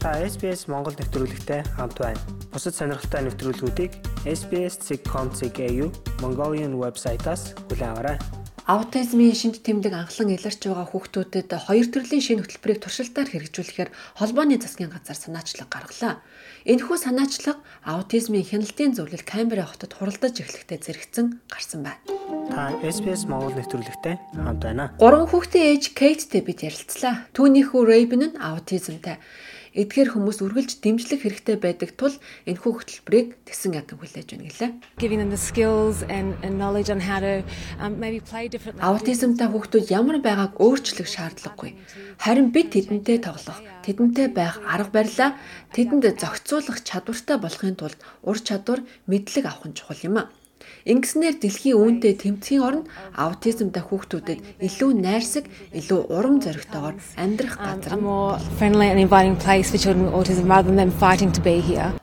Та SBS Монгол нэвтрүүлэгтэй хамт байна. Бусад сонирхолтой нэвтрүүлгүүдийг SBS.com.cg Mongolian вебсайтаас хүлээн аваарай. Аутизмын шинж тэмдэг анхлан илэрч байгаа хүүхдүүдэд хоёр төрлийн шинэ хөтөлбөрийг туршилтаар хэрэгжүүлэхээр холбооны засгийн газар санаачлаг гаргалаа. Энэхүү санаачлаг аутизмын хяналтын зөвлөл Камбера хотод хуралдаж эхлэхдээ зэрэгцэн гарсан байна. Та SBS Монгол нэвтрүүлэгтэй хамт байна. Гурван хүүхдийн ээж Кейттэй бид ярилцлаа. Түүнийхүү Рейбен нь аутизмтай. Эдгээр хүмүүс үргэлж дэмжлэг хэрэгтэй байдаг тул энэхүү хөтөлбөрийг тэгсэн ядан хүлээж байна гэлээ. Um. Аутизмтай хүүхдүүд ямар байгааг өөрчлөх шаардлагагүй. Харин бид тэдэнтэй тоглох, тэдэнтэй байх арга барилаа тэдэнд зохицуулах чадвартай болохын тулд ур чадвар мэдлэг авах нь чухал юм а. Ингэснээр дэлхийн үүнтэй тэмцэхийн оронд аутизмтай хүүхдүүдэд илүү найрсаг, илүү урам зоригтойгоор амьдрах газар.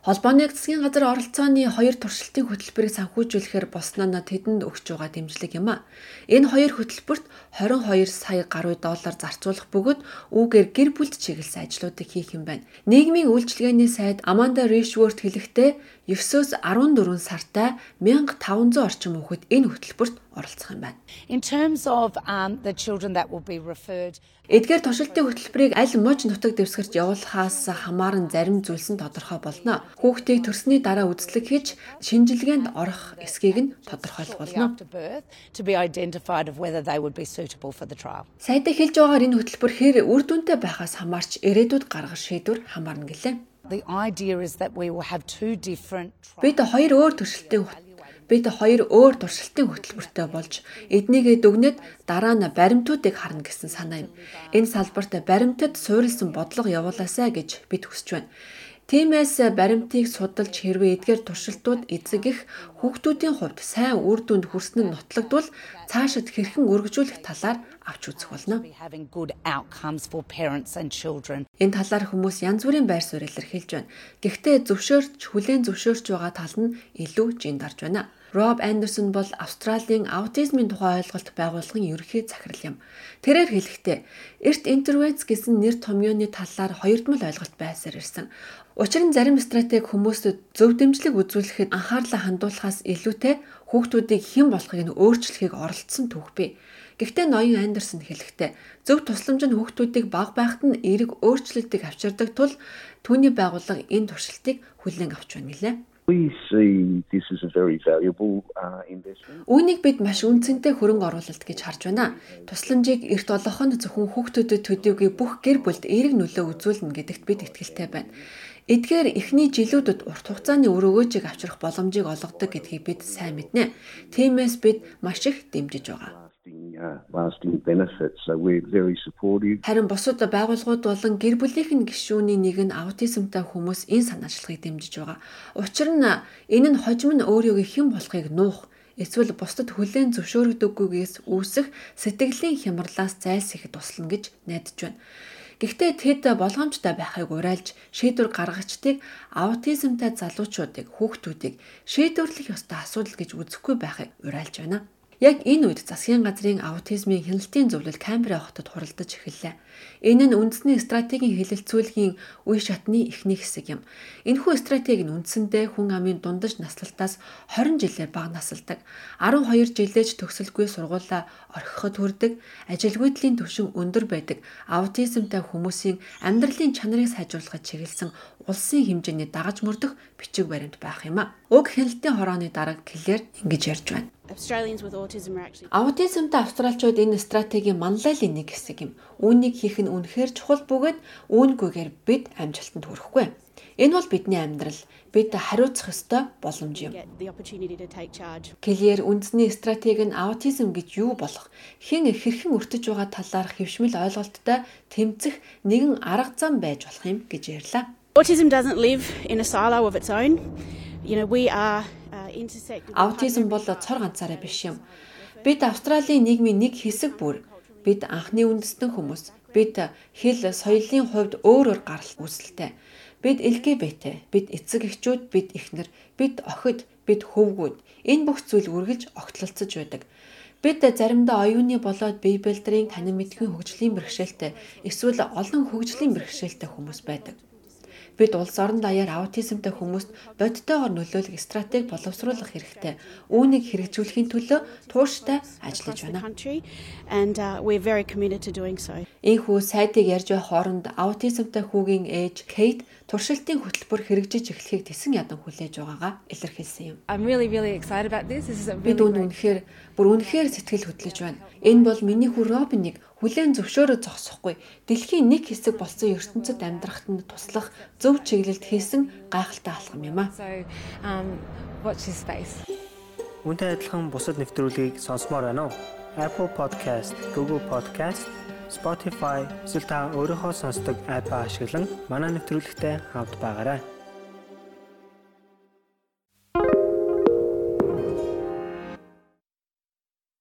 Холбооны засгийн газар оролцооны хоёр туршилтын хөтөлбөрийг санхүүжүүлэхээр босноо тэдэнд өгч байгаа дэмжлэг юм а. Энэ хоёр хөтөлбөрт 22 сая гаруй доллар зарцуулах бөгөөд үүгээр гэр бүлд чиглэсэн ажлуудыг хийх юм байна. Нийгмийн үйлчилгээний сайд Amanda Rishworth хэлэхдээ 9-өөс 14 сартай 1500 орчим хүүхэд энэ хөтөлбөрт оролцох юм байна. In terms of um, the children that will be referred Эдгээр туршилтын хөтөлбөрийг аль муж нутаг дэвсгэрч явуулахаас хамааран зарим зүйлс нь тодорхой болно. Хүүхдийг төрсний дараа үзлэг хийж шинжилгээнд орох эсхийг нь тодорхойлох болно. Сайдаа хэлж байгаагаар энэ хөтөлбөр хэр үр дүнтэй байхаас хамаарч ирээдүйд гаргах шийдвэр хамаарна гэлээ. The idea is that we will have two different. Бид хоёр өөр туршилтын бид хоёр өөр туршилтын хөтөлбөртэй болж эднийгээ дүгнээд дараа нь баримтуудыг харна гэсэн санаа юм. Энэ салбарт баримтад суурилсан бодлого явуулаасай гэж бид хүсэж байна. Тиймээс баримтыг судалж хэрвээ эдгээр туршилтууд эзэг их хүүхдүүдийн хувьд сайн үр дүнд хүрсэн нь нотлогдвол цаашид хэрхэн үргэлжлүүлэх талаар авч үзэх болно. Энэ талаар хүмүүс янз бүрийн байр суурь илэрхийлж байна. Гэхдээ зөвшөөрч хүлээн зөвшөөрч байгаа тал нь илүү жинд орж байна. Роб Андерсон бол Австралийн аутизмын тухай ойлголт байгууллагын ерөнхий захирал юм. Тэрээр хэлэхдээ эрт интервенц гэсэн нэр томьёоны талаар хоёрдмол ойлголт байсаар ирсэн. Учир нь зарим стратеги хүмүүстд зөв дэмжлэг үзүүлэхэд анхаарлаа хандуулахаас илүүтэй хүүхдүүдийг хэн болохыг нь өөрчлөхийг оролдсон түүх бий. Гэхдээ ноён Андерсон хэлэхдээ зөв тусламж нь хүүхдүүдийг баг байхад нь эерэг өөрчлөлтийг авчирдаг тул түүний байгууллага энэ туршилтыг хүлээн авч байна гэлээ. We see this as a very valuable uh, investment. Үүнийг бид маш үнцэнтэй хөрөнгө оруулалт гэж харж байна. Тусламжийг эрт олгох нь зөвхөн хүүхдүүдэд төдийгүй бүх гэр бүлд эерэг нөлөө үзүүлнэ гэдэгт бид итгэлтэй байна. Эдгээр эхний жилүүдэд урт хугацааны үр өгөөжийг авчрах боломжийг олгодог гэдгийг бид сайн мэднэ. Тиймээс бид маш их дэмжиж байгаа. Uh, lasting benefits. So we're very supportive. Харин бусад байгууллагууд болон гэр бүлийнхэн гишүүний нэг нь аутизмтай хүмүүс энэ санаачлагыг дэмжиж байгаа. Учир нь энэ нь хожим нь өөрийгөө хэн болохыг нуух эсвэл бусдад хүлээн зөвшөөрөгдөггүйгээс үүсэх сэтгэлийн хямралаас зайлсхийхэд туслана гэж найдаж байна. Гэхдээ тэд болгоомжтой байхыг уриалж шийдвэр гаргагчдыг аутизмтай залуучуудыг хүүхдүүдийг шийдвэрлэх ёстой асуудал гэж үзэхгүй байхыг уриалж байна. Яг энэ үед засгийн газрын аутизмын хяналтын зөвлөл Камбера хотод хуралдаж эхэллээ. Энэ нь үндэсний стратегийн хэлэлцүүлгийн үе шатны эхний хэсэг юм. Энэхүү стратеги нь үндсэндээ хүн амын дундаж наслалтаас 20 жилээр бага насалдаг, 12 жилээж төгсөлгүй сургуулаа орхиход хүрдэг, ажилгүйдлийн түвшин өндөр байдаг аутизмтай хүмүүсийн амьдралын чанарыг сайжруулахад чиглэсэн улсын хэмжээний дагаж мөрдөх бичиг баримт байх юм а. Уг хяналтын хорооны дарга Клэр ингэж ярьж байна. Australians with autism are actually Аутизмтай австралчууд энэ стратегийн манлайлын нэг хэсэг юм. Үүнийг хийх нь үнэхээр чухал бөгөөд үүнгүйгээр бид амжилтанд хүрэхгүй. Энэ бол бидний амьдрал. Бид хариуцах ёстой боломж юм. Клэр үндэсний стратеги нь аутизм гэж юу болох, хэн хэрхэн өртөж байгаа талаар хэвшмэл ойлголттой тэмцэх нэгэн арга зам байж болох юм гэж ярьлаа. Autism doesn't live in a silo of its own. You know, we are Аутизм бол цор ганцаараа биш юм. Бид Австралийн нийгмийн нэг хэсэг бүр. Бид анхны үндэстэн хүмүүс. Бид хэл, соёлын хувьд өөр өөр гарал үүсэлтэй. Бид LGBT, бид эцэг эхчүүд, бид эхнэр, бид охид, бид хөвгүүд. Энэ бүх зүйл үргэлж огтлолцож байдаг. Бид заримдаа оюуны болоод бие бэлдрийн танин мэдхийн хөгжлийн бэрхшээлтэй эсвэл олон хөгжлийн бэрхшээлтэй хүмүүс байдаг. Бид улс орон даяар аутизмтай хүмүүст бодитойгоор нөлөөлөх стратеги боловсруулах хэрэгтэй. Үүнийг хэрэгжүүлэхийн төлөө тууштай ажиллаж байна. Uh. Ийхүү сайдыг ярьж байх хооронд аутизмтай хүүгийн ээж Кейт туршилтын хөтөлбөр хэрэгжиж эхлэхийг тесэн ядан хүлээж байгаагаа илэрхийлсэн юм. Бид үнэхээр бүр үнэхээр сэтгэл хөдлөж байна. Энэ бол миний хүү Робиныг хүлээн зөвшөөрөө зогсохгүй. Дэлхийн нэг хэсэг болсон ертөнцид амьдрахад нь туслах зөв чиглэлд хийсэн гайхалтай алхам юм а. um. Үүнтэй адилхан бусад нэвтрүүлгийг сонсомоор байна уу? Apple Podcast, Google Podcast, Spotify эсвэл та өөрийнхөө сонсдог апп ашиглан манай нэвтрүүлэгтэй хавд байгаарай.